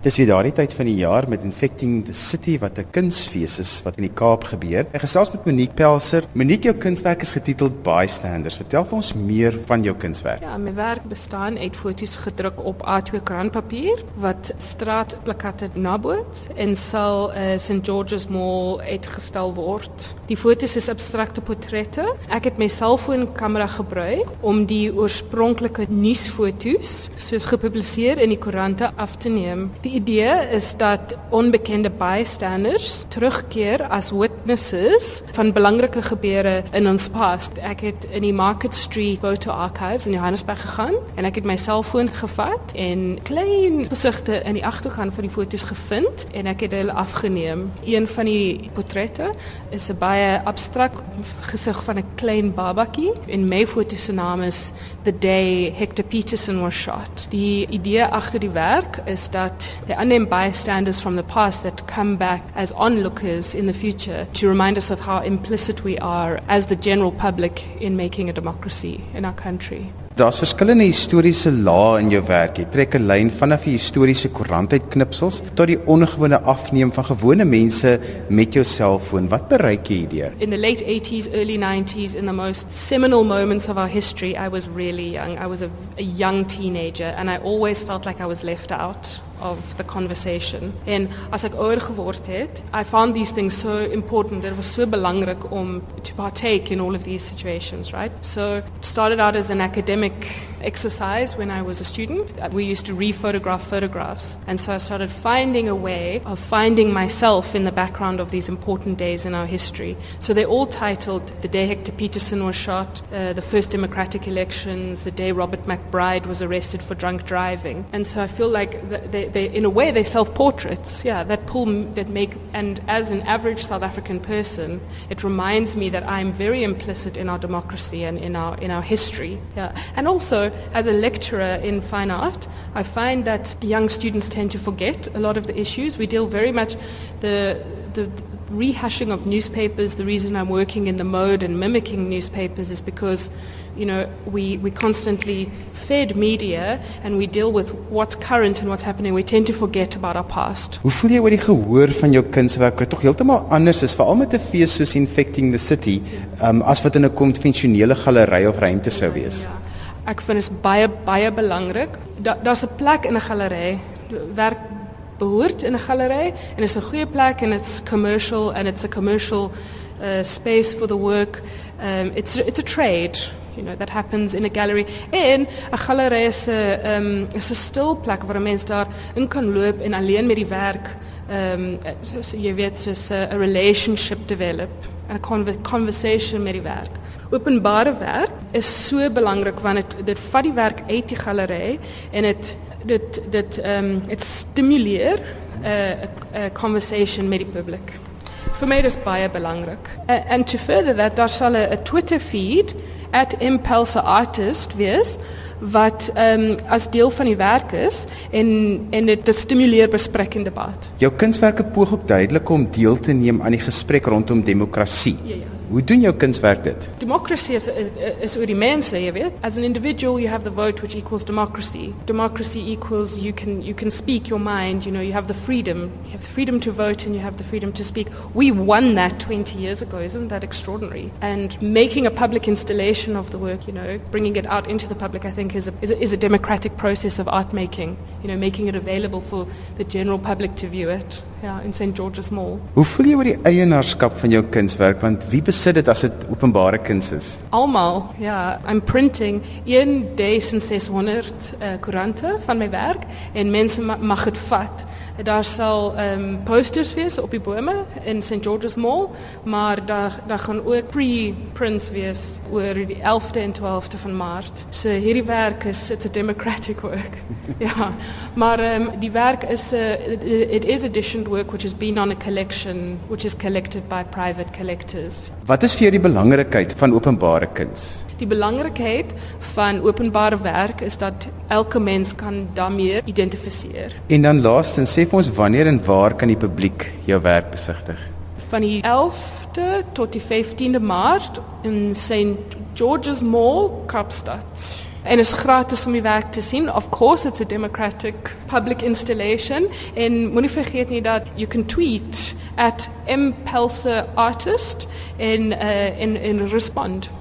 Dis weer daardie tyd van die jaar met Infecting the City wat 'n kunsfees is wat in die Kaap gebeur. Ek gesels met Monique Pelser. Monique, jou kunswerk is getiteld Bystanders. Vertel vir ons meer van jou kunswerk. Ja, my werk bestaan uit foto's gedruk op A2 krantpapier wat straatplakate naboots en sal uh, St George's Mall uitgestel word. Die foto's is abstrakte portrette. Ek het my selfoonkamera gebruik om die oorspronklike nuusfoto's soos gepubliseer in die koerante af te neem. Die Die idee is dat onbekende bystanders terugkeer as witnesses van belangrike gebeure in ons past. Ek het in die Market Street Photo Archives in Johannesburg gegaan en ek het my selfoon gevat en klein gesigte in die agterkant van die foto's gevind en ek het hulle afgeneem. Een van die portrette is 'n baie abstrakt gesig van 'n klein babatjie en my foto se naam is The Day Hector Peterson was shot. Die idee agter die werk is dat the unnamed bystanders from the past that come back as onlookers in the future to remind us of how implicit we are as the general public in making a democracy in our country. Daar's verskillende historiese lae in jou werk. Jy trek 'n lyn vanaf die historiese koerantuitknipsels tot die ongewone afneem van gewone mense met jou selfoon. Wat bereik jy hierdeur? In the late 80s, early 90s, in the most seminal moments of our history, I was really young. I was a, a young teenager and I always felt like I was left out. Of the conversation. En as ek ouer geword het, I found these things so important. It was so belangrik om to partake in all of these situations, right? So it started out as an academic exercise when I was a student. We used to re-photograph photographs. And so I started finding a way of finding myself in the background of these important days in our history. So they're all titled The Day Hector Peterson was shot, uh, the first democratic elections, the day Robert McBride was arrested for drunk driving. And so I feel like they, they in a way, they're self-portraits, yeah, that pull, that make, and as an average South African person, it reminds me that I'm very implicit in our democracy and in our, in our history, yeah. And also, as a lecturer in fine art, I find that young students tend to forget a lot of the issues. We deal very much the, the rehashing of newspapers, the reason I'm working in the mode and mimicking newspapers is because, you know, we, we constantly fed media and we deal with what's current and what's happening. We tend to forget about our past. Hoe voel jy oor die gehoor van jou kunswerke tog heeltemal anders is veral met 'n fees soos Infecting the City, um, as wat in 'n konvensionele galery of ruimte sou wees? Ja, ja. Ek vind dit baie baie belangrik. Daar's 'n plek in 'n galery werk behoort in 'n galery en is 'n goeie plek en it's commercial and it's a commercial uh, space for the work. Um, it's it's a trade. You know, that happens in a gallery. En 'n galery is 'n um, is 'n stil plek waar 'n mens daar in kan loop en alleen met die werk ehm um, so, so jy weet soos 'n relationship develop 'n conver conversation met die werk. Openbare werk is so belangrik want dit dit vat die werk uit die galery en dit dit dit ehm um, dit stimuleer 'n uh, 'n conversation met die publiek. Vir my is baie belangrik. Uh, and to further that daar sal 'n Twitter feed at impulse artist wees wat ehm um, as deel van die werk is en en dit stimuleer bespreek en debat. Jou kunswerke poog ook duidelik om deel te neem aan die gesprek rondom demokrasie. Ja, ja. Hoe doen jou dit? Democracy is is, is oor die mense, jy weet. As an individual you have the vote which equals democracy. Democracy equals you can you can speak your mind, you know, you have the freedom. You have the freedom to vote and you have the freedom to speak. We won that 20 years ago. Isn't that extraordinary? And making a public installation of the work, you know, bringing it out into the public I think is a is a, is a democratic process of art making, you know, making it available for the general public to view it. Ja, in St George's Mall. Hoe voel jy oor die eienaarskap van jou kunswerk want wie besit dit as dit openbare kuns is? Almal, ja, I'm printing 1600 uh, koerante van my werk en mense ma mag dit vat. Daar sal ehm um, posters wees op die bome in St George's Mall, maar daar daar gaan ook pre-prints wees oor die 11de en 12de van Maart. So hierdie werk is it's a democratic work. ja, maar ehm um, die werk is 'n uh, it, it is editioned work which has been on a collection which is collected by private collectors. Wat is vir jou die belangrikheid van openbare kuns? Die belangrikheid van openbare werk is dat elke mens kan daarmee identifiseer. En dan laastens sê vir ons wanneer en waar kan die publiek jou werk besigtig? Van die 11de tot die 15de Maart in St George's Mall, Kaapstad. En is gratis om die werk te sien. Of course it's a democratic public installation. En moenie vergeet nie dat you can tweet at mpelseartist en uh, en en respond.